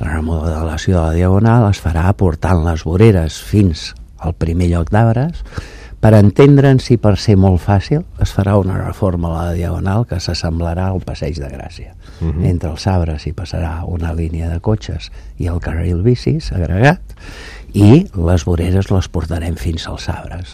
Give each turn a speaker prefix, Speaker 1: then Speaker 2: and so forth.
Speaker 1: La remodelació de la Diagonal es farà portant les voreres fins al primer lloc d'arbres. Per entendre'ns i per ser molt fàcil, es farà una reforma a la Diagonal que s'assemblarà al Passeig de Gràcia. Uh -huh. Entre els arbres hi passarà una línia de cotxes i el carril bicis agregat i les voreres les portarem fins als arbres.